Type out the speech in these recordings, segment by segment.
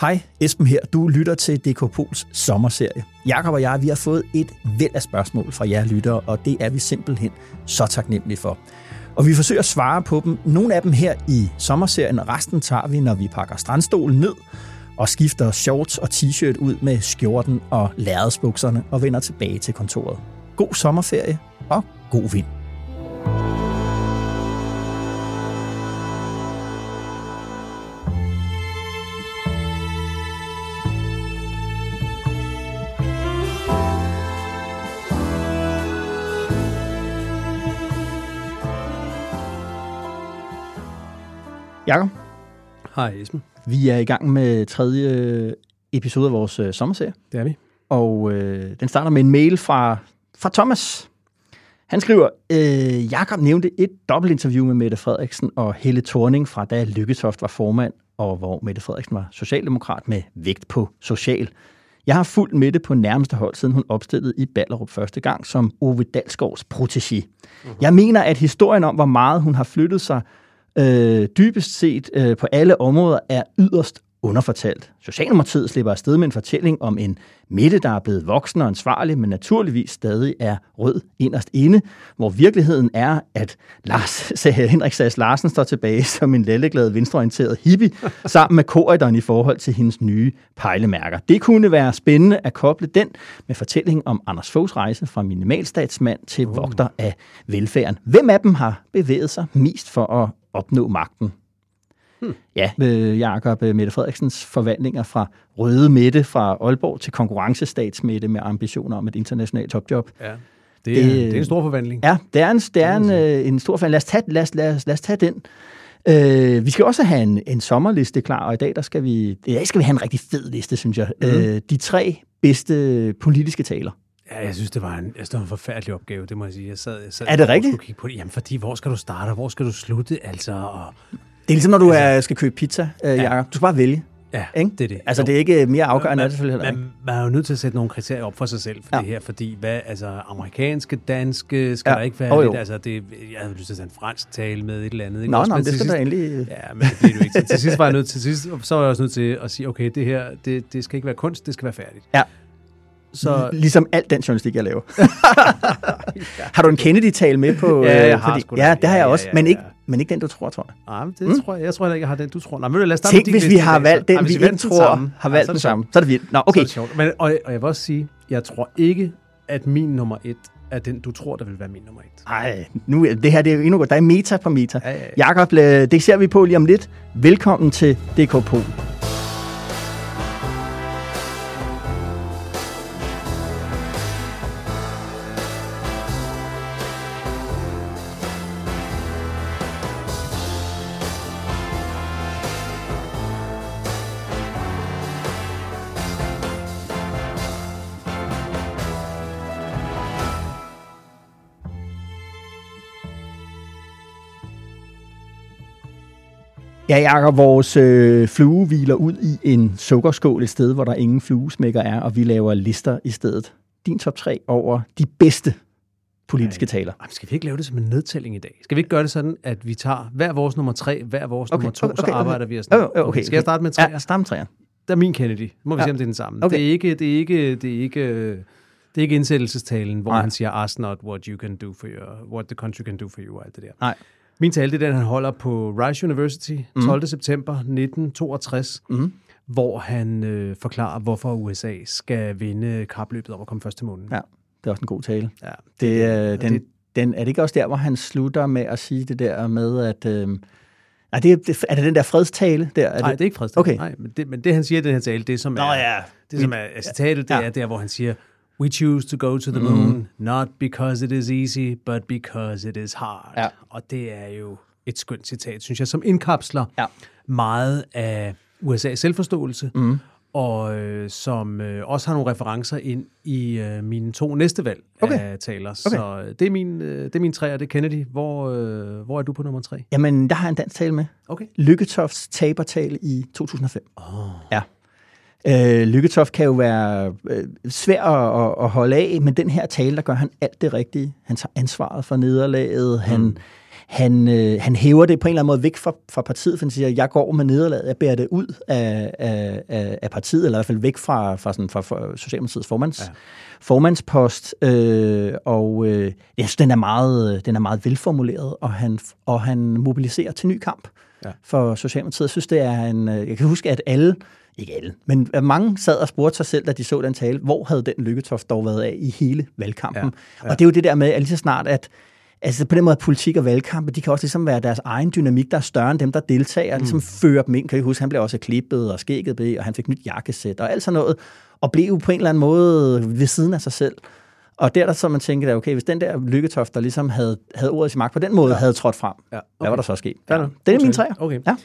Hej, Esben her. Du lytter til DK Pols sommerserie. Jakob og jeg, vi har fået et væld af spørgsmål fra jer lyttere, og det er vi simpelthen så taknemmelige for. Og vi forsøger at svare på dem. Nogle af dem her i sommerserien, resten tager vi, når vi pakker strandstolen ned og skifter shorts og t-shirt ud med skjorten og lærredsbukserne og vender tilbage til kontoret. God sommerferie og god vind. Jakob, Hej Esben. vi er i gang med tredje episode af vores øh, sommerserie. Det er vi. Og øh, den starter med en mail fra, fra Thomas. Han skriver, øh, Jakob nævnte et dobbeltinterview med Mette Frederiksen og Helle Thorning fra da Lykketoft var formand, og hvor Mette Frederiksen var socialdemokrat med vægt på social. Jeg har fulgt Mette på nærmeste hold, siden hun opstillede i Ballerup første gang som Ove Dalsgaards protégé. Mm-hmm. Jeg mener, at historien om, hvor meget hun har flyttet sig øh, dybest set øh, på alle områder, er yderst underfortalt. Socialdemokratiet slipper afsted med en fortælling om en Mette, der er blevet voksen og ansvarlig, men naturligvis stadig er rød inderst inde, hvor virkeligheden er, at Lars, sagde Henrik Sass Larsen står tilbage som en lalleglad venstreorienteret hippie, sammen med korrideren i forhold til hendes nye pejlemærker. Det kunne være spændende at koble den med fortællingen om Anders Foghs rejse fra minimalstatsmand til vogter af velfærden. Hvem af dem har bevæget sig mest for at opnå magten? Ja, øh, Jakob øh, Mette Frederiksens forvandlinger fra røde Mette fra Aalborg til konkurrencestatsmette med ambitioner om et internationalt topjob. Ja. Det, Det- det, det er en stor forvandling. Ja, det er en, det er en, øh, en stor fan. Lad os tage, lad os, lad os, lad os tage den. Øh, vi skal også have en, en sommerliste klar, og i dag der skal vi, i dag skal vi have en rigtig fed liste, synes jeg. Mm. Øh, de tre bedste politiske taler. Ja, jeg synes, det var en, synes, det var en forfærdelig opgave, det må jeg sige. Jeg sad, jeg sad Er det rigtigt? skulle kigge på det. Jamen, fordi hvor skal du starte, og hvor skal du slutte, altså? Og, Det er ligesom, når du er, skal købe pizza, øh, Jacob. Du skal bare vælge. ja, Ikke? det er det. Altså, Jo. det er ikke mere afgørende, er det selvfølgelig heller man, ikke. man er jo nødt til at sætte nogle kriterier op for sig selv for Ja. ja. det her, fordi hvad, altså, amerikanske, danske, skal Ja. ja. der ikke være jo. lidt, altså, det, jeg havde lyst til at en fransk tale med et eller andet. Ikke? Nå, Også, men det til skal sidst- da endelig... Ja, men det det jo ikke. Så til sidst var jeg nødt til, sidst, så var jeg også nødt til at sige, okay, det her, det, det skal ikke være kunst, det skal være færdigt. Ja. Så Ligesom alt den journalistik, jeg laver. har du en Kennedy-tale med på? Ja, øh, jeg har sgu da. Ja, det har jeg ja, også, ja, men, ja. ikke, men ikke den, du tror, tror jeg. Nej, men det mm. tror jeg, jeg tror ikke, jeg har den, du tror. Nej, men lad os starte Tænk, hvis vi har valgt den, Ej, vi ikke tror har valgt den samme. Så er det vildt. Nå, okay. Så er det sjovt. Men, og, og jeg vil også sige, jeg tror ikke, at min nummer et er den, du tror, der vil være min nummer et. Ej, nu, det her det er jo endnu godt. Der er meta på meta. Ja, ja, ja. Jakob, øh, det ser vi på lige om lidt. Velkommen til DK Pol. Ja, Jakob, vores øh, flue hviler ud i en sukkerskål et sted, hvor der ingen fluesmækker er, og vi laver lister i stedet. Din top 3 over de bedste politiske taler. Jamen, skal vi ikke lave det som en nedtælling i dag? Skal vi ikke gøre det sådan, at vi tager hver vores nummer tre, hver vores Okay, nummer to, okay, okay, så arbejder okay. vi os ned? Okay, okay, Skal jeg starte med tre? Ja, start med træerne. Der er min Kennedy. Må vi Ja. se, om det er den samme. Okay. Det er ikke, det er ikke, det er ikke, det er ikke indsættelsestalen, hvor Nej. han siger, ask not what you can do for your, what the country can do for you, og alt det der. Nej. Min tale, det er den, han holder på Rice University 12. september 1962, Mhm. hvor han øh, forklarer, hvorfor USA skal vinde kapløbet om at komme først til månen. Ja, det er også en god tale. Ja. Det, øh, den, det- den, er det ikke også der, hvor han slutter med at sige det der med, at... Øh, er, det, det, er det den der fredstale der? Er Nej, det er ikke fredsdag. Okay. Nej, men det, men det, han siger i den her tale, det som Nå er, ja. det, som er, er citatet, det Ja. er der, hvor han siger, We choose to go to the moon, not because it is easy, but because it is hard. Ja. Og det er jo et skønt citat, synes jeg, som indkapsler Ja. meget af USA's selvforståelse, mm. og øh, som øh, også har nogle referencer ind i øh, mine to næste valg Okay. af taler. Okay. Så øh, det er min, øh, det er min tre, og det er Kennedy. Hvor, øh, hvor er du på nummer tre? Jamen, der har jeg en dansk tale med. Okay. Lykketofts tabertale i 2005. Oh. Ja. Øh, Lykketoft kan jo være øh, svær at, at, holde af, men den her tale, der gør han alt det rigtige. Han tager ansvaret for nederlaget. Han, Mm. han, øh, han hæver det på en eller anden måde væk fra, fra partiet, for han siger, jeg går med nederlaget, jeg bærer det ud af, af, af, af partiet, eller i hvert fald væk fra, fra, sådan, fra, fra Socialdemokratiets formands, ja. formandspost. Øh, og øh, jeg synes, den er meget, den er meget velformuleret, og han, og han mobiliserer til ny kamp Ja. for Socialdemokratiet. Jeg synes, det er en... øh, Jeg kan huske, at alle, ikke alle, men mange sad og spurgte sig selv, da de så den tale, hvor havde den lykketoft dog været af i hele valgkampen? Ja, Ja, ja. Og det er jo det der med, at lige så snart, at Altså på den måde, politik og valgkampe, de kan også ligesom være deres egen dynamik, der er større end dem, der deltager, og ligesom fører dem ind. Kan I huske, han blev også klippet og skægget blev, og han fik nyt jakkesæt og alt sådan noget, og blev jo på en eller anden måde ved siden af sig selv. Og der er der så, man tænker, okay, hvis den der lykketoft, der ligesom havde, havde ordet i magt på den måde, ja. havde trådt frem, Ja, okay. hvad var der så sket? Ja. nok. Det er min træer. Okay. Ja.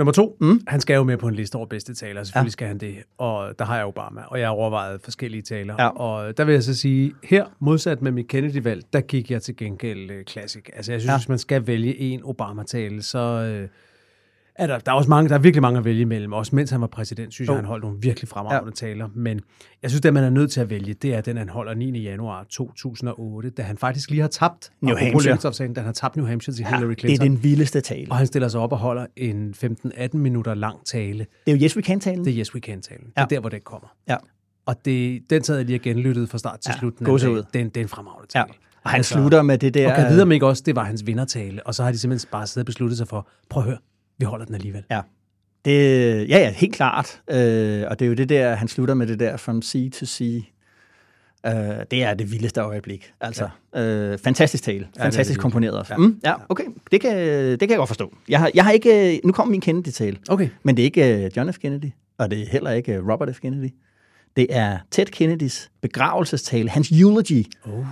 Nummer to, mm. han skal jo med på en liste over bedste taler. Selvfølgelig Ja. skal han det. Og der har jeg Obama, og jeg har overvejet forskellige taler. Ja. Og der vil jeg så sige, her modsat med mit Kennedy-valg, der gik jeg til gengæld uh, Classic. Altså jeg synes, Ja. hvis man skal vælge en Obama-tale, så... Uh, er der, der, er også mange, der er virkelig mange at vælge imellem. Også mens han var præsident, synes Jo. jeg, han holdt nogle virkelig fremragende ja. taler. Men jeg synes, det man er nødt til at vælge, det er den, han holder 9. januar 2008, da han faktisk lige har tabt New Hampshire. Da han har tabt New Hampshire til Ja, Hillary det er Clinton. den vildeste tale. Og han stiller sig op og holder en 15-18 minutter lang tale. Det er jo Yes We Can-talen. Det er Yes We Can-talen. Det Ja. er der, hvor det kommer. Ja. Og det, den sad jeg lige og genlyttede fra start til Ja, slut. den anden dag. Den, det er en fremragende Ja. tale. Og han slutter med det der... Og kan vide om ikke også, det var hans vindertale. Og så har de simpelthen bare siddet og besluttet sig for, prøv at høre, vi holder den alligevel. Ja. Det, ja, ja, helt klart. Øh, og det er jo det der, han slutter med det der from sea to sea. Øh, det er det vildeste øjeblik. Altså, ja. øh, fantastisk tale. det er Fantastisk virkelig. komponeret også. Ja. Ja. Mm, ja, okay. Det kan, det kan jeg godt forstå. Jeg har, jeg har ikke... Nu kommer min Kennedy-tale. Okay. Men det er ikke øh, John F. Kennedy, og det er heller ikke øh, Robert F. Kennedy. Det er Ted Kennedys begravelsestale, hans eulogy, oh.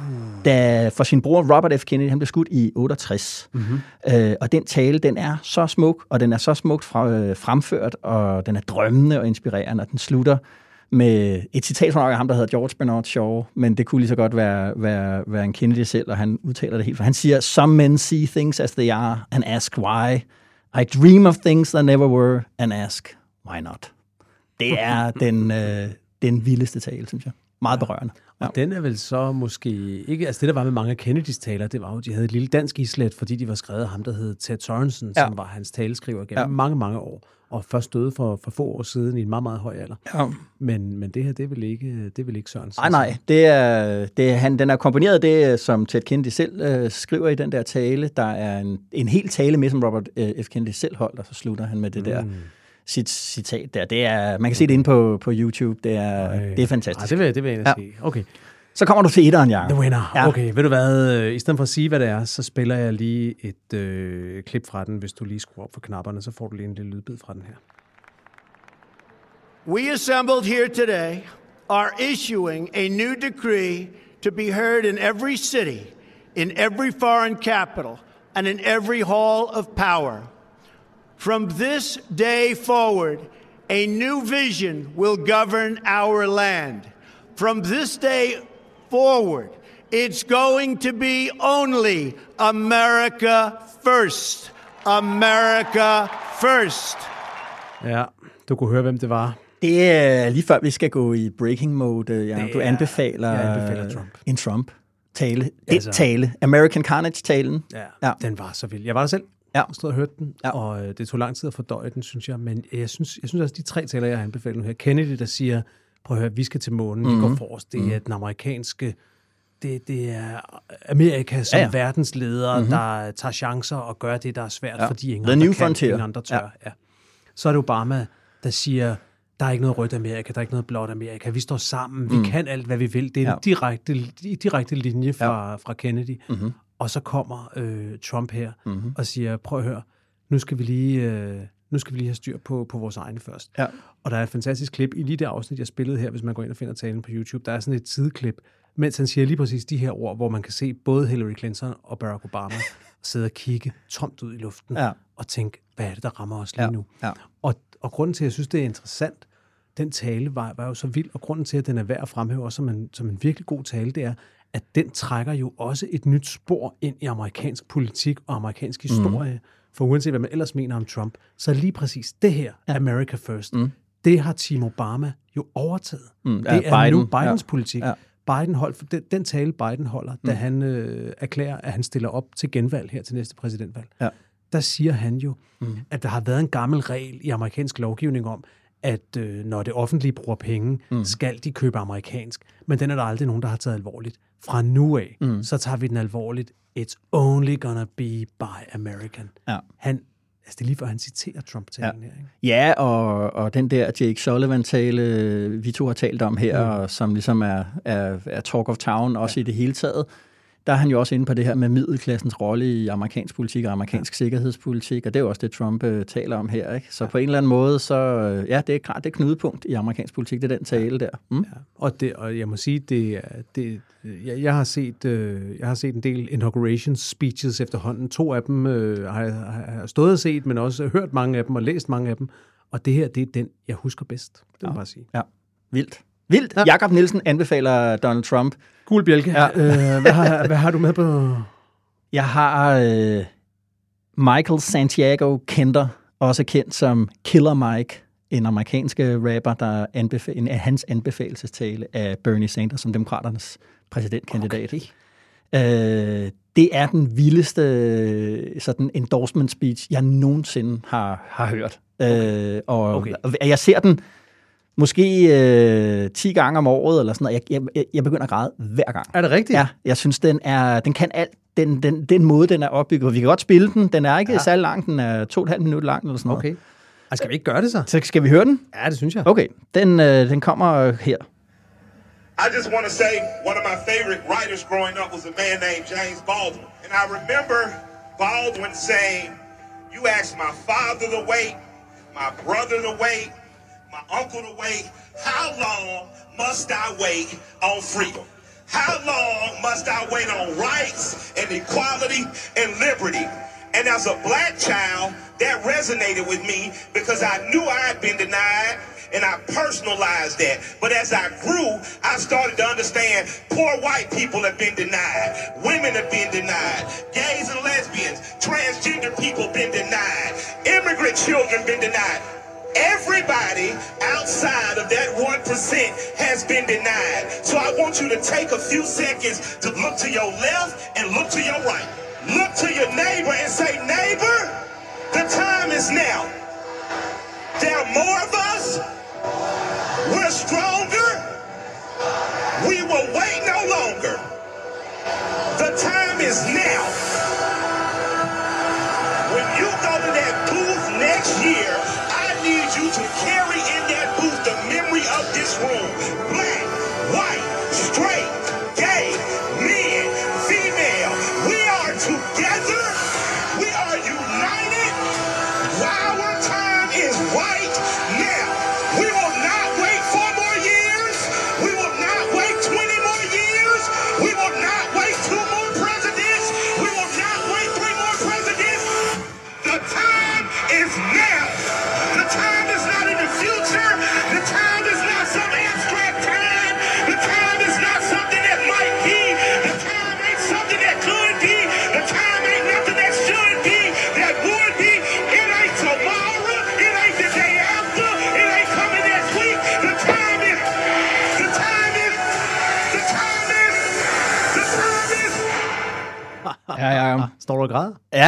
da for sin bror Robert F. Kennedy, han blev skudt i 68. Mm-hmm. Øh, og den tale, den er så smuk, og den er så smukt fra, øh, fremført, og den er drømmende og inspirerende, og den slutter med et citat fra ham, der hedder George Bernard Shaw, men det kunne lige så godt være, være, være en Kennedy selv, og han udtaler det helt, for han siger, Some men see things as they are, and ask why. I dream of things that never were, and ask why not. Det er den, øh, den vildeste tale, synes jeg. Meget berørende. Ja. Og den er vel så måske ikke... Altså det, der var med mange af Kennedys taler, det var jo, de havde et lille dansk islet, fordi de var skrevet af ham, der hed Ted Sorensen, Ja. som var hans taleskriver gennem Ja. mange, mange år. Og først døde for, for få år siden i en meget, meget høj alder. Ja. Men, men det her, det er vel ikke, det er vel ikke Sørensen? Nej, nej. Det er, det er, han, den er komponeret det, som Ted Kennedy selv øh, skriver i den der tale. Der er en, en hel tale med, som Robert øh, F. Kennedy selv holdt, og så slutter han med det der Mm. Sit, citat der. Det er, man kan se det inde på, på YouTube. Det er, det er fantastisk. Ej, det vil, jeg- det vil jeg Ja. sige. Okay. Så kommer du til etteren, Jacob. The winner. Ja. Ja. Okay, ved du hvad? øh, I stedet for at sige, hvad det er, så spiller jeg lige et øh, klip fra den. Hvis du lige skruer op for knapperne, så får du lige en lille lydbid fra den her. We assembled here today are issuing a new decree to be heard in every city, in every foreign capital, and in every hall of power. From this day forward, a new vision will govern our land. From this day forward, it's going to be only America first. America first. Ja, du kunne høre, hvem det var. Det er lige før, vi skal gå i breaking mode. Ja. Det Du er- anbefaler, jeg anbefaler Trump. en Trump-tale. Et Altså- tale. American Carnage-talen. Ja. ja. Den var så vild. Jeg var der selv. Ja. Jeg stod og hørte den, Ja. ja. og øh, det tog lang tid at fordøje den, synes jeg. Men jeg synes, jeg synes også, de tre taler, jeg har anbefalet nu her. Kennedy, der siger, prøv at høre, vi skal til månen, mm-hmm. vi Mhm. går forrest. Det er den amerikanske, det, det er Amerika som Ja, ja, ja. ja. verdensleder, mm-hmm. der tager chancer og gør det, der er svært, Ja. ja. fordi ingen The andre new kan, frontier. ingen andre tør. Ja. Ja. Så er det Obama, der siger, der er ikke noget rødt Amerika, der er ikke noget blåt Amerika. Vi står sammen, vi Mm. kan alt, hvad vi vil. Det er Ja. en direkte, direkte linje fra, ja. fra Kennedy. Mm-hmm. Og så kommer øh, Trump her mm-hmm. og siger, prøv at høre, nu skal vi lige, øh, nu skal vi lige have styr på, på vores egne først. Ja. Og der er et fantastisk klip i lige det afsnit, jeg spillede her, hvis man går ind og finder talen på YouTube. Der er sådan et sideklip, mens han siger lige præcis de her ord, hvor man kan se både Hillary Clinton og Barack Obama. sidde og kigge tomt ud i luften Ja. og tænke, hvad er det, der rammer os lige Ja, nu? ja. Og, og grunden til, at jeg synes, det er interessant, den tale var, var jo så vild, og grunden til, at den er værd at fremhæve også som en, som en virkelig god tale, det er, at den trækker jo også et nyt spor ind i amerikansk politik og amerikansk historie. Mm. For uanset hvad man ellers mener om Trump, så lige præcis det her. America First, mm. det har Team Obama jo overtaget. Mm, det ja, er Biden, nu Bidens ja. politik. Ja. Biden holdt, den, den tale, Biden holder, da han øh, erklærer, at han stiller op til genvalg her til næste præsidentvalg, Ja. der siger han jo, mm. at der har været en gammel regel i amerikansk lovgivning om, at øh, når det offentlige bruger penge, mm. skal de købe amerikansk. Men den er der aldrig nogen, der har taget alvorligt. Fra nu af, mm. så tager vi den alvorligt. It's only gonna be by American. Ja. Han, altså det er lige før, han citerer Trump-talen ja. her. Ikke? Ja, og, og den der Jake Sullivan-tale, vi to har talt om her, mm. og som ligesom er, er, er talk of town, også ja. i det hele taget, der er han jo også inde på det her med middelklassens rolle i amerikansk politik og amerikansk ja. sikkerhedspolitik, og det er jo også det, Trump uh, taler om her. Ikke? Så ja. på en eller anden måde, så uh, ja, det er klart, det er knudepunkt i amerikansk politik, det er den tale der. Mm? Ja. Og, det, og jeg må sige, det, det, jeg, jeg, har set, øh, jeg har set en del inauguration speeches efterhånden. To af dem øh, har, jeg, har stået og set, men også hørt mange af dem og læst mange af dem. Og det her, det er den, jeg husker bedst. Det vil jeg bare sige. Ja, vildt. Vildt. Ja. Jakob Nielsen anbefaler Donald Trump. Gul bjælke. Ja. Øh, hvad, har, hvad har du med på? Jeg har øh, Michael Santiago Kenter, også kendt som Killer Mike, en amerikansk rapper, der anbefal- en af hans anbefalelsestale af Bernie Sanders som demokraternes præsidentkandidat. Okay. Øh, det er den vildeste øh, sådan endorsement speech, jeg nogensinde har, har hørt. Okay. Øh, og okay. jeg ser den måske øh, 10 gange om året, eller sådan noget. Jeg, jeg, jeg begynder at græde hver gang. Er det rigtigt? Ja, jeg synes, den, er, den kan alt. Den, den, den måde, den er opbygget på. Vi kan godt spille den. Den er ikke ja. særlig lang. Den er to og et halvt minut lang, eller sådan noget. Okay. Ej, skal vi ikke gøre det så? Så skal vi høre den? Ja, det synes jeg. Okay, den, øh, den kommer her. I just want to say one of my favorite writers growing up was a man named James Baldwin. And I remember Baldwin saying, You asked my father to wait, my brother to wait, my uncle to wait. How long must I wait on freedom? How long must I wait on rights and equality and liberty? And as a black child, that resonated with me because I knew I'd been denied and I personalized that. But as I grew, I started to understand poor white people have been denied, women have been denied, gays and lesbians, transgender people been denied, immigrant children been denied. Everybody outside of that 1% has been denied. So I want you to take a few seconds to look to your left and look to your right. Look to your neighbor and say, Neighbor, the time is now. There are more of us. We're stronger. We will wait no longer. The time is now. This. Black, white, straight,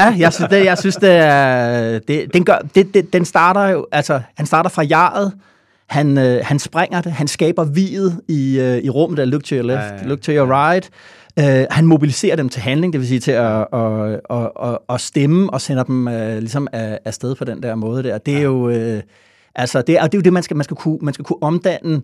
Ja, jeg synes, det, jeg synes, det er, det, den, gør, det, det, den starter jo, altså, han starter fra jaret, han, øh, han springer det, han skaber viet i, øh, i rummet, der look to your left, Ja, ja, ja, ja, look to your right. Øh, han mobiliserer dem til handling, det vil sige til at, at, at, at, at stemme og sender dem øh, ligesom af, afsted på den der måde der. Det er jo, øh, altså, det og det er jo det, man skal, man skal kunne, man skal kunne omdanne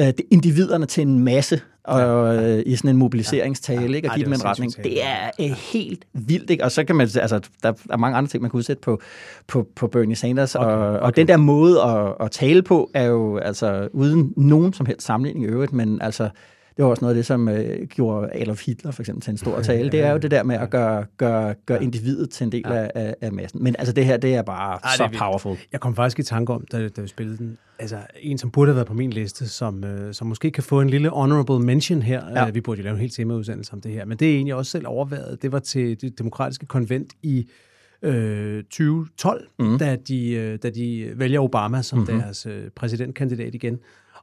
øh, det, individerne til en masse og, øh, i sådan en mobiliseringstale, ikke? Ej, og give dem en retning. Det er øh, helt vildt, ikke? Og så kan man, altså, der er mange andre ting, man kan udsætte på, på, på Bernie Sanders, okay, og, og den der måde at, at tale på, er jo altså uden nogen som helst sammenligning i øvrigt, men altså, det var også noget af det, som øh, gjorde Adolf Hitler for eksempel til en stor tale. Det er jo det der med at gøre, gøre, gøre individet til en del af, af, af massen. Men altså det her, det er bare Ej, så er powerful. Jeg kom faktisk i tanke om, da, da vi spillede den, altså en, som burde have været på min liste, som, øh, som måske kan få en lille honorable mention her. Ja. Ja. vi burde jo lave en helt temaudsendelse om det her, men det er egentlig også selv overvejet. Det var til det demokratiske konvent i øh, 2012, mm. da, de, øh, da de vælger Obama som mm-hmm. deres øh, præsidentkandidat igen.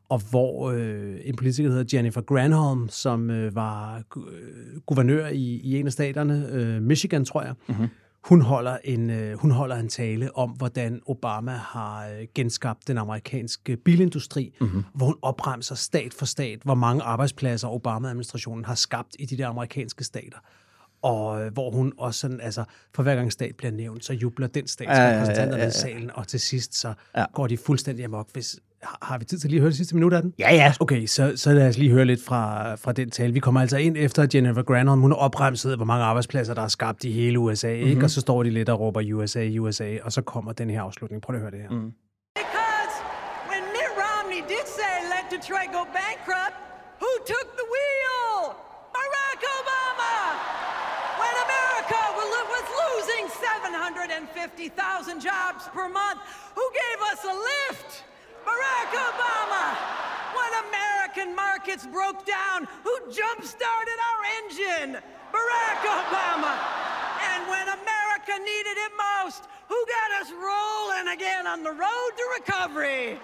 Og hvor øh, en politiker, der hedder Jennifer Granholm, som øh, var gu- øh, guvernør i, i en af staterne, øh, Michigan, tror jeg, mm-hmm. hun, holder en, øh, hun holder en tale om, hvordan Obama har øh, genskabt den amerikanske bilindustri, mm-hmm. hvor hun opremser stat for stat, hvor mange arbejdspladser Obama-administrationen har skabt i de der amerikanske stater. Og øh, hvor hun også sådan, altså, for hver gang stat bliver nævnt, så jubler den stat, Ja, ja, ja, ja, ja. i salen, og til sidst så ja. går de fuldstændig amok. Hvis, har vi tid til lige at høre det sidste minut af den? Ja, ja. Okay, så, så lad os lige høre lidt fra, fra den tale. Vi kommer altså ind efter Jennifer Granholm. Hun har opremset, hvor mange arbejdspladser, der er skabt i hele USA. Mm-hmm. Mhm. Ikke? Og så står de lidt og råber USA, USA, og så kommer den her afslutning. Prøv at høre det her. Mm. Because when Mitt Romney did say let Detroit go bankrupt, who took the wheel? Barack Obama! When America wa- was losing 750,000 jobs per month, who gave us a lift? Barack Obama! When American markets broke down, who jump-started our engine? Barack Obama! And when America needed it most, who got us rolling again on the road to recovery?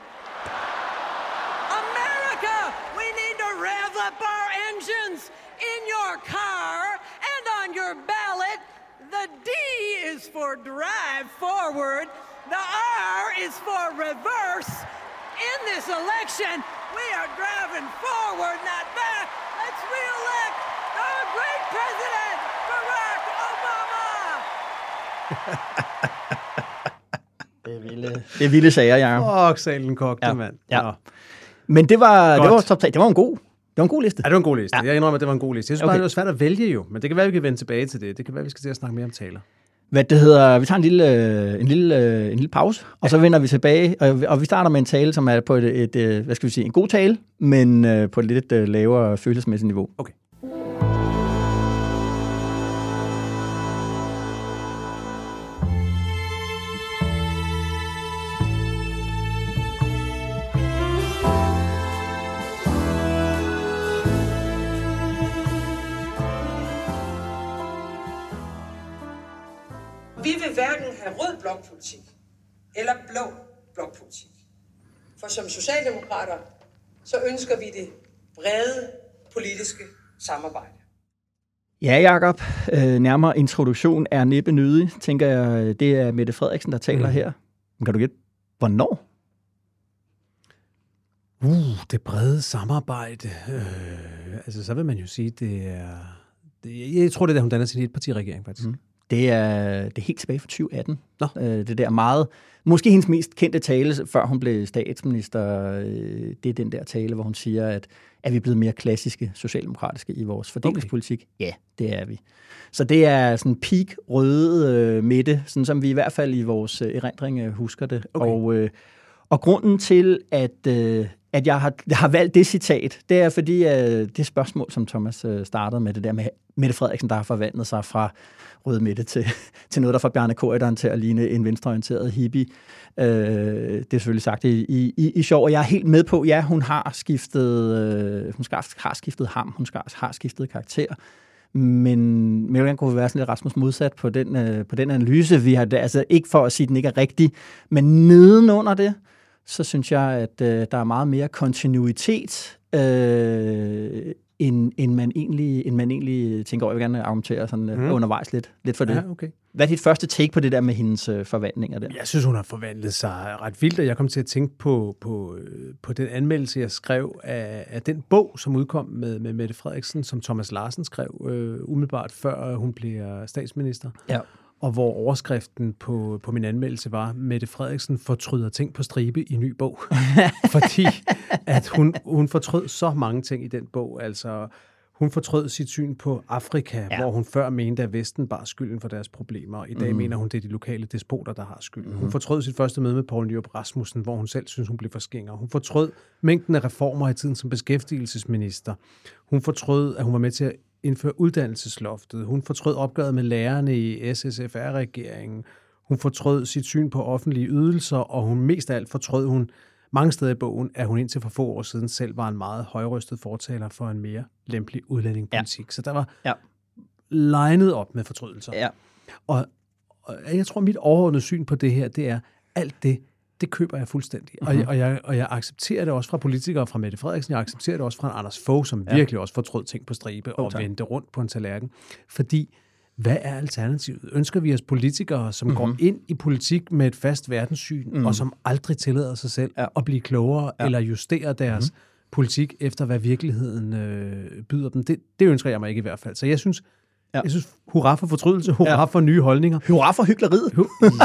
America, we need to rev up our engines in your car and on your ballot. The D is for drive forward. The R is for reverse. In this election, we are driving forward, not back. Let's re-elect our great president, Barack Obama. Det er vilde, det er vilde sager, Jacob. Fuck, salen kogte, Ja, mand. ja. Nå. Men det var, det Godt. var top 3. Det var en god, det var en god liste. Ja, det var en god liste. Ja. Jeg indrømmer, at det var en god liste. Jeg synes Okay. okay. bare, det var svært at vælge jo, men det kan være, vi kan vende tilbage til det. Det kan være, vi skal til at snakke mere om taler. Hvad det hedder, vi tager en lille, øh, en lille, øh, en lille pause, og så vender vi tilbage, og, og vi starter med en tale, som er på et, et, øh, hvad skal vi sige, en god tale, men på et lidt lavere følelsesmæssigt niveau. Okay. Vi vil hverken have rød blokpolitik eller blå blokpolitik. For som socialdemokrater, så ønsker vi det brede politiske samarbejde. Ja, Jacob, øh, nærmere introduktion er næppe nødig, tænker jeg. Det er Mette Frederiksen, der taler mm. her. Men Kan du gætte, hvornår? Uh, det brede samarbejde. Øh, altså, så vil man jo sige, det er... Det, jeg tror, det er, da hun danner sin etpartiregering, faktisk. Mm. Det er, det er helt tilbage fra 2018. Nå. Øh, det der meget, måske hendes mest kendte tale, før hun blev statsminister, øh, det er den der tale, hvor hun siger, at er vi blevet mere klassiske socialdemokratiske i vores fordelingspolitik? Okay. Ja, det er vi. Så det er sådan peak røde øh, midte, sådan som vi i hvert fald i vores øh, erindring øh, husker det. Okay. Og, øh, og grunden til, at, øh, at jeg har, jeg har valgt det citat, det er fordi øh, det spørgsmål, som Thomas øh, startede med, det der med Mette Frederiksen, der har forvandlet sig fra røde midte til, til noget, der får Bjarne Korydon til at ligne en venstreorienteret hippie. Øh, det er selvfølgelig sagt i, i, i, i sjov, og jeg er helt med på, ja, hun har skiftet, øh, hun skal, har skiftet ham, hun skal, har skiftet karakter, men, men jeg vil gerne kunne være sådan lidt Rasmus modsat på den, øh, på den analyse, vi har, altså ikke for at sige, at den ikke er rigtig, men nedenunder det, så synes jeg, at øh, der er meget mere kontinuitet, øh, end, end, man egentlig, end man egentlig tænker over. Jeg vil gerne argumentere sådan, mm. undervejs lidt, lidt for det. Ja, okay. Hvad er dit første take på det der med hendes øh, forvandlinger der? Jeg synes, hun har forvandlet sig ret vildt, og jeg kom til at tænke på, på, øh, på den anmeldelse, jeg skrev af, af den bog, som udkom med, med Mette Frederiksen, som Thomas Larsen skrev øh, umiddelbart før hun blev statsminister. Ja. Og hvor overskriften på, på min anmeldelse var, Mette Frederiksen fortryder ting på stribe i ny bog. Fordi at hun, hun fortrød så mange ting i den bog. Altså, Hun fortrød sit syn på Afrika, Ja. hvor hun før mente, at Vesten bar skylden for deres problemer, i dag mm. mener hun, det er de lokale despoter, der har skylden. Mm. Hun fortrød sit første møde med Poul Nyrup Rasmussen, hvor hun selv synes, hun blev for skinger. Hun fortrød mængden af reformer i tiden som beskæftigelsesminister. Hun fortrød, at hun var med til at indføre uddannelsesloftet. Hun fortrød opgøret med lærerne i SSFR-regeringen. Hun fortrød sit syn på offentlige ydelser, og hun mest af alt fortrød hun mange steder i bogen, at hun indtil for få år siden selv var en meget højrystet fortaler for en mere lempelig udlændingepolitik. Ja. Så der var Ja. legnet op med fortrydelser. Ja. Og, og jeg tror, mit overordnede syn på det her, det er, alt det, det køber jeg fuldstændig. Mm-hmm. Og, jeg, og, jeg, og jeg accepterer det også fra politikere, fra Mette Frederiksen, jeg accepterer det også fra Anders Fogh, som ja. virkelig også fortrød ting på stribe og tak. vendte rundt på en tallerken. Fordi, hvad er alternativet? Ønsker vi os politikere, som mm-hmm. går ind i politik med et fast verdenssyn, mm. og som aldrig tillader sig selv ja. at blive klogere, ja. eller justere deres mm. politik efter, hvad virkeligheden øh, byder dem? Det, det ønsker jeg mig ikke i hvert fald. Så jeg synes, ja. jeg synes hurra for fortrydelse, hurra ja. for nye holdninger. Hurra for hyggeleriet.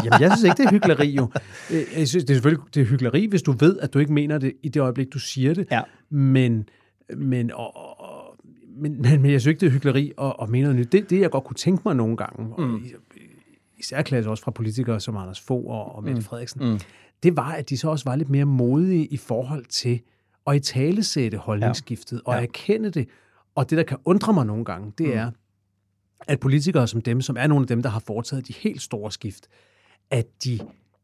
Jamen, jeg synes ikke, det er hyggeleri jo. Øh, Jeg synes, det er selvfølgelig det er hyggeleri, hvis du ved, at du ikke mener det i det øjeblik, du siger det. Ja. Men, men, og, og, men, men, men jeg synes ikke, det er hyggeleri at, at mene noget nyt. Det, det, jeg godt kunne tænke mig nogle gange, mm. og i, i særklasse også fra politikere som Anders Fogh og, og Mette mm. Frederiksen, mm. det var, at de så også var lidt mere modige i forhold til at i talesætte holdningsskiftet ja. og Ja. erkende det. Og det, der kan undre mig nogle gange, det mm. er, at politikere som dem, som er nogle af dem, der har foretaget de helt store skift, at de,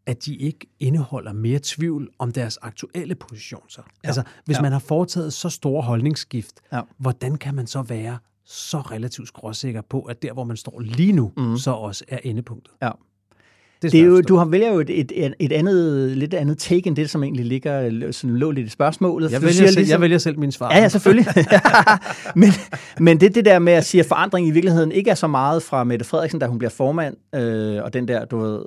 at de ikke indeholder mere tvivl om deres aktuelle position. Så. Ja. Altså, hvis ja. man har foretaget så store holdningsskift, Ja. hvordan kan man så være så relativt skråsikker på, at der, hvor man står lige nu, mm. så også er endepunktet? Ja. Det er, jo, du har vælger jo et, et, et andet, lidt andet take end det, som egentlig ligger, sådan lå lidt i spørgsmålet. jeg, vælger siger selv, ligesom- jeg vælger selv mine svar. Ja, ja, selvfølgelig. men, men det, det der med at sige, at forandring i virkeligheden ikke er så meget fra Mette Frederiksen, da hun bliver formand, øh, og den der, du ved,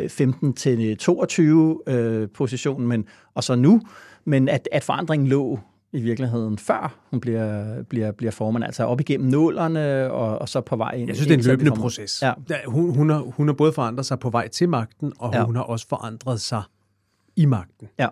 øh, 15 til 22 øh, position, men, og så nu, men at, at forandringen lå i virkeligheden, før hun bliver, bliver, bliver formand, altså op igennem nålerne, og, og så på vej ind. Jeg synes, det er en løbende proces. Ja. Ja, hun, hun, har, hun har både forandret sig på vej til magten, og Ja. hun har også forandret sig i magten. Ja.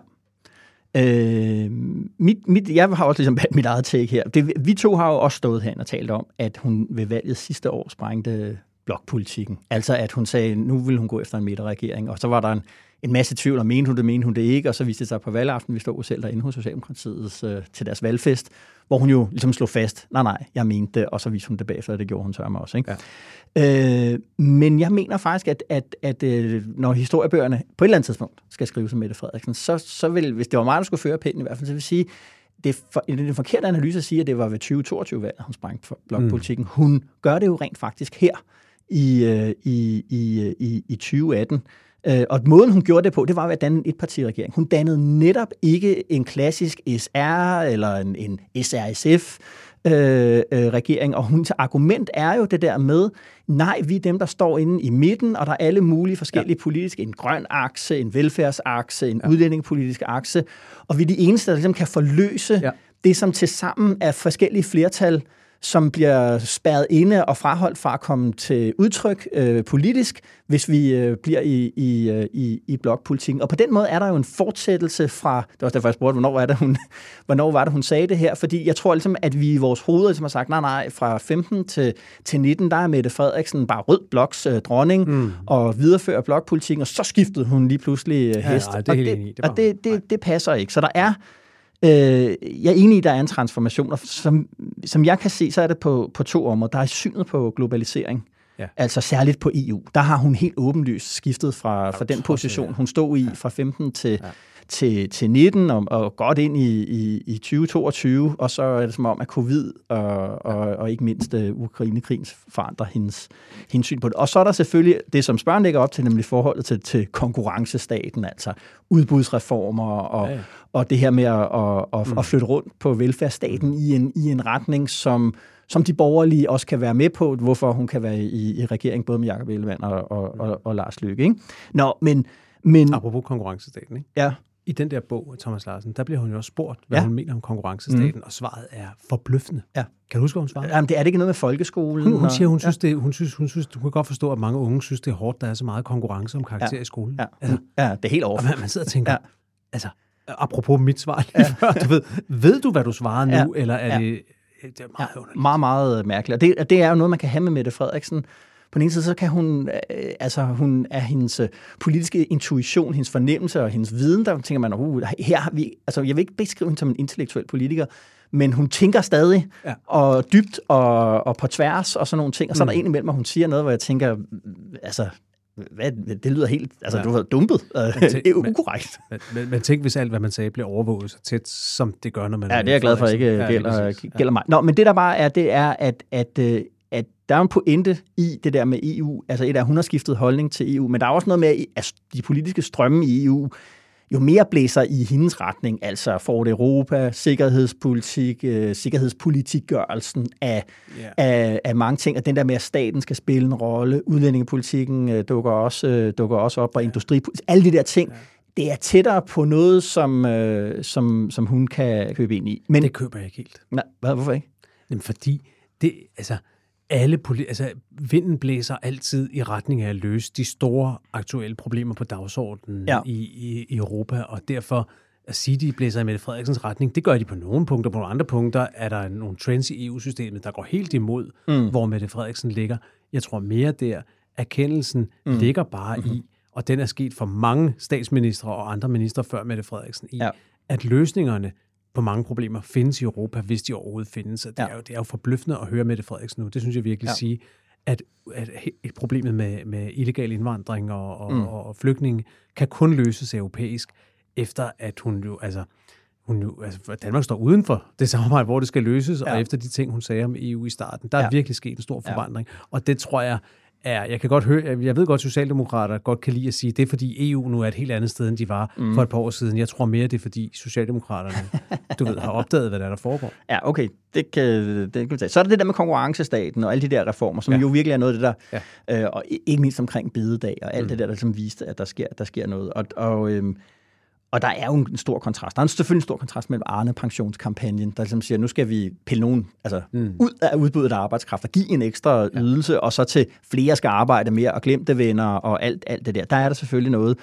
Øh, mit, mit, jeg har også ligesom valgt mit eget take her. Det, vi to har jo også stået her og talt om, at hun ved valget sidste år sprængte blokpolitikken. Altså at hun sagde, nu vil hun gå efter en midterregering, og så var der en, en masse tvivl, og mente hun det, mente hun det ikke, og så viste det sig på valgaften, vi stod selv derinde hos Socialdemokratiets øh, til deres valgfest, hvor hun jo ligesom slog fast, nej nej, jeg mente det, og så viste hun det bagefter, og det gjorde hun sørme også. Ikke? Ja. Øh, men jeg mener faktisk, at, at, at øh, når historiebøgerne på et eller andet tidspunkt skal skrives om Mette Frederiksen, så, så vil, hvis det var mig, der skulle føre pinden i hvert fald, så vil sige, det er, for, det er en forkert analyse at sige, at det var ved 2022-valget, hun sprang blokpolitikken. Mm. Hun gør det jo rent faktisk her i, øh, i, i, i, i 2018. Øh, og måden, hun gjorde det på, det var ved at danne en etpartiregering. Hun dannede netop ikke en klassisk SR eller en, en SRSF, øh, øh, regering, og hendes argument er jo det der med, nej, vi er dem, der står inde i midten, og der er alle mulige forskellige ja. politiske, en grøn akse, en velfærdsakse, en ja. udlændingepolitisk akse, og vi er de eneste, der ligesom kan forløse ja. det, som til sammen er forskellige flertal, som bliver spærret inde og fraholdt fra at komme til udtryk øh, politisk, hvis vi øh, bliver i, i, øh, i, i blokpolitikken. Og på den måde er der jo en fortsættelse fra, det var også derfor, jeg spurgte, hvornår var det, hun, hvornår var det, hun sagde det her, fordi jeg tror ligesom, at vi i vores hoveder ligesom har sagt, nej, nej, fra 15 til, til 19, der er Mette Frederiksen bare rød bloks øh, dronning, mm. og viderefører blokpolitikken, og så skiftede hun lige pludselig øh, hest. nej, det er og det. Det og det, det, det passer ikke. Så der er Øh, jeg er enig i, at der er en transformation, og som, som jeg kan se, så er det på, på to områder. Der er synet på globalisering, Ja. altså særligt på EU. Der har hun helt åbenlyst skiftet fra, fra den position, hun stod i fra 15 til, ja. Til, til 19 og, og godt ind i, i, i 2022, og så er det som om, at covid og, og, og ikke mindst uh, Ukraine-krigen forandrer hendes, hendes syn på det. Og så er der selvfølgelig det, som spørgen lægger op til, nemlig forholdet til, til konkurrencestaten, altså udbudsreformer og, Ja, ja, og det her med at, at, at, Mm. at flytte rundt på velfærdsstaten i en, i en retning, som, som de borgerlige også kan være med på, hvorfor hun kan være i, i regering både med Jacob Ellemann og, og, og, og Lars Løkke. Ikke? Nå, men... men Apropos konkurrencestaten, ikke? ja, I den der bog, Thomas Larsen, der bliver hun jo også spurgt, hvad Ja. hun mener om konkurrencestaten, mm. og svaret er forbløffende. Ja. Kan du huske, hvad hun svarede? jamen, det er det ikke noget med folkeskolen? Hun, hun og- siger, hun synes, det, hun synes, hun synes, du kan godt forstå, at mange unge synes, det er hårdt, der er så meget konkurrence om karakter Ja. i skolen. Ja, Altså, ja, det er helt over. man, man sidder og tænker, Ja. altså, apropos mit svar lige ja. før, du ved, ved du, hvad du svarede nu, Ja. eller er Ja. det det er meget ja, meget, meget mærkeligt. Og det, det er jo noget, man kan have med Mette Frederiksen. På den ene side, så kan hun, øh, altså hun er hendes øh, politiske intuition, hendes fornemmelse og hendes viden, der tænker man, uh, her har vi, altså jeg vil ikke beskrive hende som en intellektuel politiker, men hun tænker stadig, ja. og dybt og, og på tværs og sådan nogle ting. Og så er der mm. en imellem, og hun siger noget, hvor jeg tænker, altså, hvad, det lyder helt, altså ja. du har dumpet. det er ukorrekt. Men, men, men tænk, hvis alt, hvad man sagde, bliver overvåget så tæt, som det gør, når man... Ja, det er jeg glad for, ikke gælder, ja. gælder mig. Nå, men det der bare er, det er, at, at, øh, at der er en pointe i det der med EU. Altså et af, hun har skiftet holdning til EU, men der er også noget med, at de politiske strømme i EU jo mere blæser i hendes retning, altså for det Europa, sikkerhedspolitik, øh, sikkerhedspolitikgørelsen af, yeah. af, af mange ting, og den der med, at staten skal spille en rolle, udlændingepolitikken øh, dukker, også, øh, dukker også op, og yeah. industripolitik, alle de der ting, yeah. det er tættere på noget, som, øh, som, som hun kan købe ind i. Men, det køber jeg ikke helt. Nej, hvad, hvorfor ikke? Jamen, fordi det, altså, alle altså, vinden blæser altid i retning af at løse de store aktuelle problemer på dagsordenen ja. i, i, i Europa, og derfor at sige, de blæser i Mette Frederiksens retning, det gør de på nogle punkter. På nogle andre punkter er der nogle trends i EU-systemet, der går helt imod, mm. hvor Mette Frederiksen ligger. Jeg tror mere der, erkendelsen mm. ligger bare mm-hmm. i, og den er sket for mange statsministre og andre ministre før Mette Frederiksen, i, ja. at løsningerne på mange problemer findes i Europa, hvis de overhovedet findes. Og det, ja. er jo, det er jo forbløffende at høre Mette Frederiksen nu. Det synes jeg virkelig ja. sige, at, at et problemet med, med illegal indvandring og, og, mm. og flygtninge kan kun løses europæisk, efter at hun jo, altså, hun jo, altså Danmark står uden for det samarbejde, hvor det skal løses, ja. og efter de ting, hun sagde om EU i starten, der ja. er virkelig sket en stor forvandling. Ja. Og det tror jeg, er, jeg kan godt høre, jeg ved godt, at Socialdemokrater godt kan lide at sige, det er fordi EU nu er et helt andet sted, end de var mm. for et par år siden. Jeg tror mere, det er fordi Socialdemokraterne, du ved, har opdaget, hvad der, er, der foregår. Ja, okay. Det kan, det kan vi tage. Så er der det der med konkurrencestaten og alle de der reformer, som ja. jo virkelig er noget af det der, ja. øh, og ikke mindst omkring bidedag og alt mm. det der, der som viste, at der sker, der sker noget. Og, og øhm, og der er jo en stor kontrast. Der er selvfølgelig en stor kontrast mellem Arne-pensionskampagnen, der ligesom siger, nu skal vi pille nogen altså, mm. ud af udbuddet af arbejdskraft og give en ekstra ja. ydelse, og så til flere skal arbejde mere og glemte venner og alt, alt det der. Der er der selvfølgelig noget.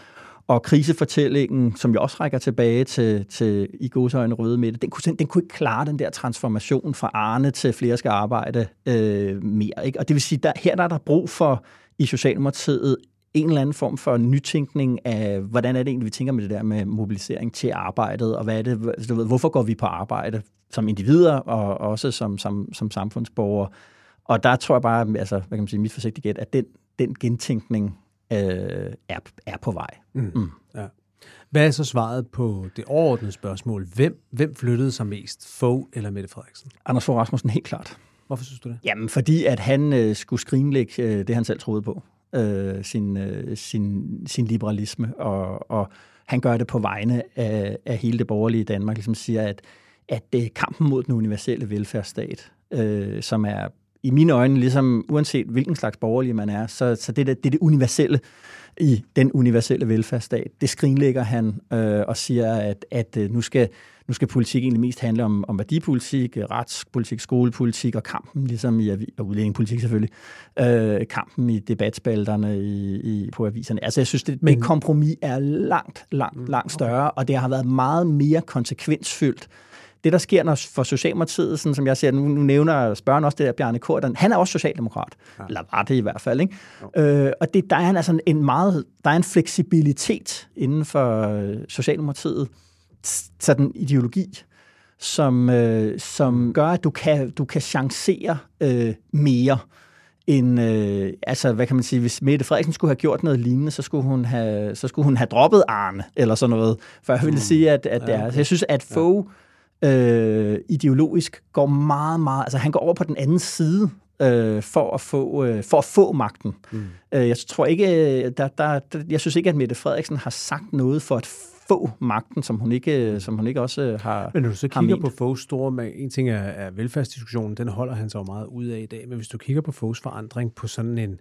Og krisefortællingen, som jo også rækker tilbage til, til i godsøjne røde midte, den kunne, den kunne ikke klare den der transformation fra Arne til flere skal arbejde øh, mere. Ikke? Og det vil sige, der, her der er der brug for i Socialdemokratiet en eller anden form for nytænkning af, hvordan er det egentlig, vi tænker med det der med mobilisering til arbejdet, og hvad er det, altså, du ved, hvorfor går vi på arbejde som individer, og også som, som, som samfundsborgere. Og der tror jeg bare, altså, hvad kan man sige, mit forsigtige gæt, at den, den gentænkning øh, er, er på vej. Mm. Mm. Ja. Hvad er så svaret på det overordnede spørgsmål? Hvem, hvem flyttede sig mest? Fogh eller Mette Frederiksen? Anders Fogh Rasmussen, helt klart. Hvorfor synes du det? Jamen, fordi at han øh, skulle skrinlægge øh, det, han selv troede på øh, sin, øh, sin, sin liberalisme, og, og han gør det på vegne af, af hele det borgerlige Danmark, ligesom siger, at, at det er kampen mod den universelle velfærdsstat, øh, som er i mine øjne, ligesom uanset hvilken slags borgerlig man er, så, så det, det, det er det universelle i den universelle velfærdsstat. Det skrinlægger han øh, og siger, at, at øh, nu skal nu skal politik egentlig mest handle om, om værdipolitik, retspolitik, skolepolitik og kampen, ligesom i og udlændingepolitik selvfølgelig, øh, kampen i debatspalterne i, i, på aviserne. Altså jeg synes, det, Men, det kompromis er langt, langt, mm, langt større, og det har været meget mere konsekvensfyldt det, der sker når for Socialdemokratiet, sådan som jeg siger, nu, nu nævner spørgen også det der Bjarne Korten, han er også socialdemokrat, ja. eller var det i hvert fald, ikke? Øh, og det, der er altså en meget, der er en fleksibilitet inden for Socialdemokratiet, sådan ideologi, som, øh, som gør, at du kan, du kan chancere øh, mere end, øh, altså hvad kan man sige, hvis Mette Frederiksen skulle have gjort noget lignende, så skulle hun have, så skulle hun have droppet Arne, eller sådan noget, for jeg ville mm. sige, at, at det er. Så jeg synes, at få øh, ideologisk går meget, meget, altså han går over på den anden side øh, for, at få, øh, for at få magten. Mm. Øh, jeg tror ikke, der, der, der, jeg synes ikke, at Mette Frederiksen har sagt noget for at få magten, som hun ikke, som hun ikke også øh, har Men når du så kigger på Foghs store, en ting er, er velfærdsdiskussionen, den holder han så meget ud af i dag, men hvis du kigger på Foghs forandring på sådan en,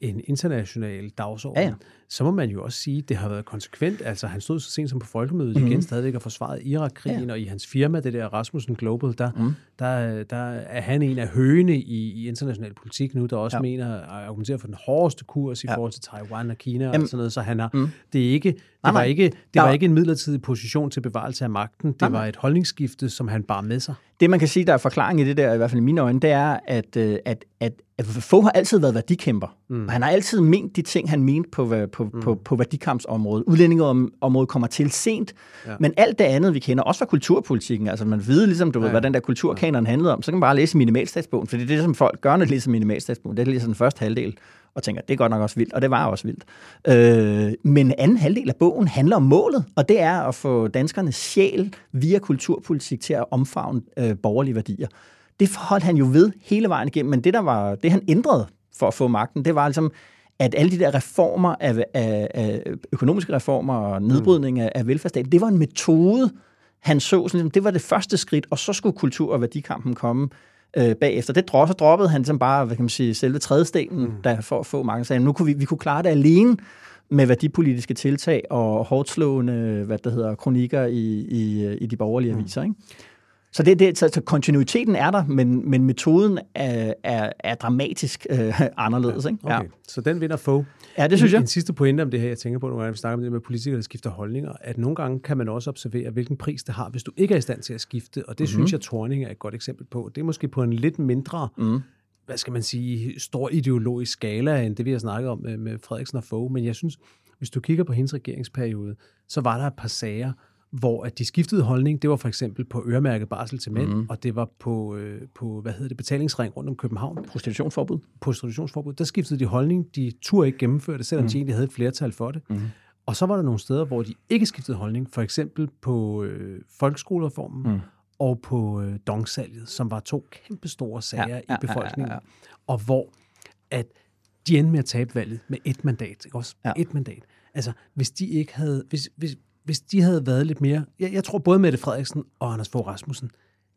en international dagsorden, ja, ja. så må man jo også sige, at det har været konsekvent. Altså, han stod så sent som på folkemødet mm-hmm. igen stadigvæk og forsvaret Irak-krigen, ja. og i hans firma, det der Rasmussen Global, der, mm. der, der er han en af høgene i, i international politik nu, der også ja. mener at argumentere for den hårdeste kurs i ja. forhold til Taiwan og Kina Jamen, og sådan noget, så han har, mm. det er ikke, det nej, var ikke, det var ikke en midlertidig position til bevarelse af magten, det nej, var et holdningsskifte, som han bar med sig. Det, man kan sige, der er forklaring i det der, i hvert fald i mine øjne, det er, at, øh, at, at, at Fogh har altid været værdikæmper. Mm. Og han har altid ment de ting, han mente på, på, mm. på, på værdikampsområdet. Udlændingeområdet kommer til sent, ja. men alt det andet, vi kender, også fra kulturpolitikken, altså man ved ligesom, du ja. ved, hvad den der kulturkanon handlede om, så kan man bare læse minimalstatsbogen, for det er det, som folk gør, når de læser minimalstatsbogen. Det er ligesom den første halvdel og tænker, det er godt nok også vildt, og det var også vildt. Øh, men anden halvdel af bogen handler om målet, og det er at få danskernes sjæl via kulturpolitik til at omfavne øh, borgerlige værdier. Det holdt han jo ved hele vejen igennem, men det, der var, det han ændrede for at få magten, det var ligesom, at alle de der reformer af, af, af økonomiske reformer og nedbrydning af, af velfærdsstaten, det var en metode, han så, sådan, ligesom, det var det første skridt, og så skulle kultur- og værdikampen komme øh, bagefter. Det drop, så droppede han som bare, hvad kan man sige, selve trædestenen, mm. der for at få mange sager. Nu kunne vi, vi kunne klare det alene med værdipolitiske tiltag og hårdt slående, hvad det hedder, kronikker i, i, i de borgerlige mm. aviser. Ikke? Så, det, det, så, så kontinuiteten er der, men, men metoden er, er, er dramatisk øh, anderledes. Ikke? Okay. Ja. Så den vinder få. Ja, det synes jeg. En, en sidste pointe om det her, jeg tænker på, når vi snakker om det med politikere, der skifter holdninger, at nogle gange kan man også observere, hvilken pris det har, hvis du ikke er i stand til at skifte. Og det mm-hmm. synes jeg, Torning er et godt eksempel på. Det er måske på en lidt mindre mm hvad skal man sige, stor ideologisk skala, end det vi har snakket om med, Frederiksen og Fogh. Men jeg synes, hvis du kigger på hendes regeringsperiode, så var der et par sager, hvor at de skiftede holdning, det var for eksempel på øremærket barsel til mænd, mm. og det var på, øh, på, hvad hedder det, betalingsring rundt om København. Prostitutionsforbud. Prostitutionsforbud. Der skiftede de holdning. De turde ikke gennemføre det, selvom mm. de egentlig havde et flertal for det. Mm. Og så var der nogle steder, hvor de ikke skiftede holdning, for eksempel på øh, folkeskolereformen mm. og på øh, dongsalget, som var to kæmpe store sager ja, ja, i befolkningen, ja, ja, ja. og hvor at de endte med at tabe valget med et mandat. Ikke også? Ja. Et mandat. Altså, hvis de ikke havde, hvis, hvis, hvis de havde været lidt mere... Jeg, jeg tror både Mette Frederiksen og Anders Fogh Rasmussen,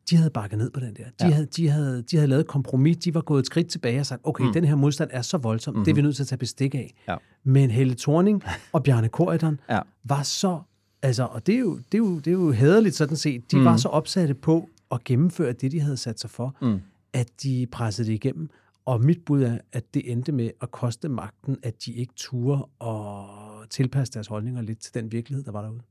de havde bakket ned på den der. De, ja. havde, de, havde, de havde lavet kompromis, de var gået et skridt tilbage og sagt, okay, mm. den her modstand er så voldsom, mm-hmm. det er vi nødt til at tage bestik af. Ja. Men Helle Thorning og Bjarne Korydon ja. var så... Altså, og det er, jo, det, er jo, det er jo hederligt sådan set. De mm. var så opsatte på at gennemføre det, de havde sat sig for, mm. at de pressede det igennem. Og mit bud er, at det endte med at koste magten, at de ikke turde og tilpasse deres holdninger lidt til den virkelighed, der var derude.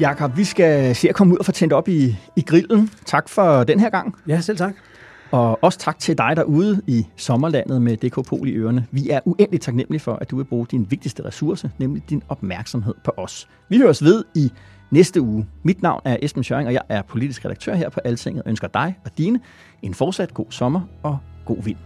Jakob, vi skal se at komme ud og få tændt op i, i grillen. Tak for den her gang. Ja, selv tak. Og også tak til dig derude i sommerlandet med DK Pol i ørerne. Vi er uendeligt taknemmelige for, at du vil bruge din vigtigste ressource, nemlig din opmærksomhed på os. Vi høres ved i næste uge. Mit navn er Esben Schøring, og jeg er politisk redaktør her på Altinget og ønsker dig og dine en fortsat god sommer og god vind.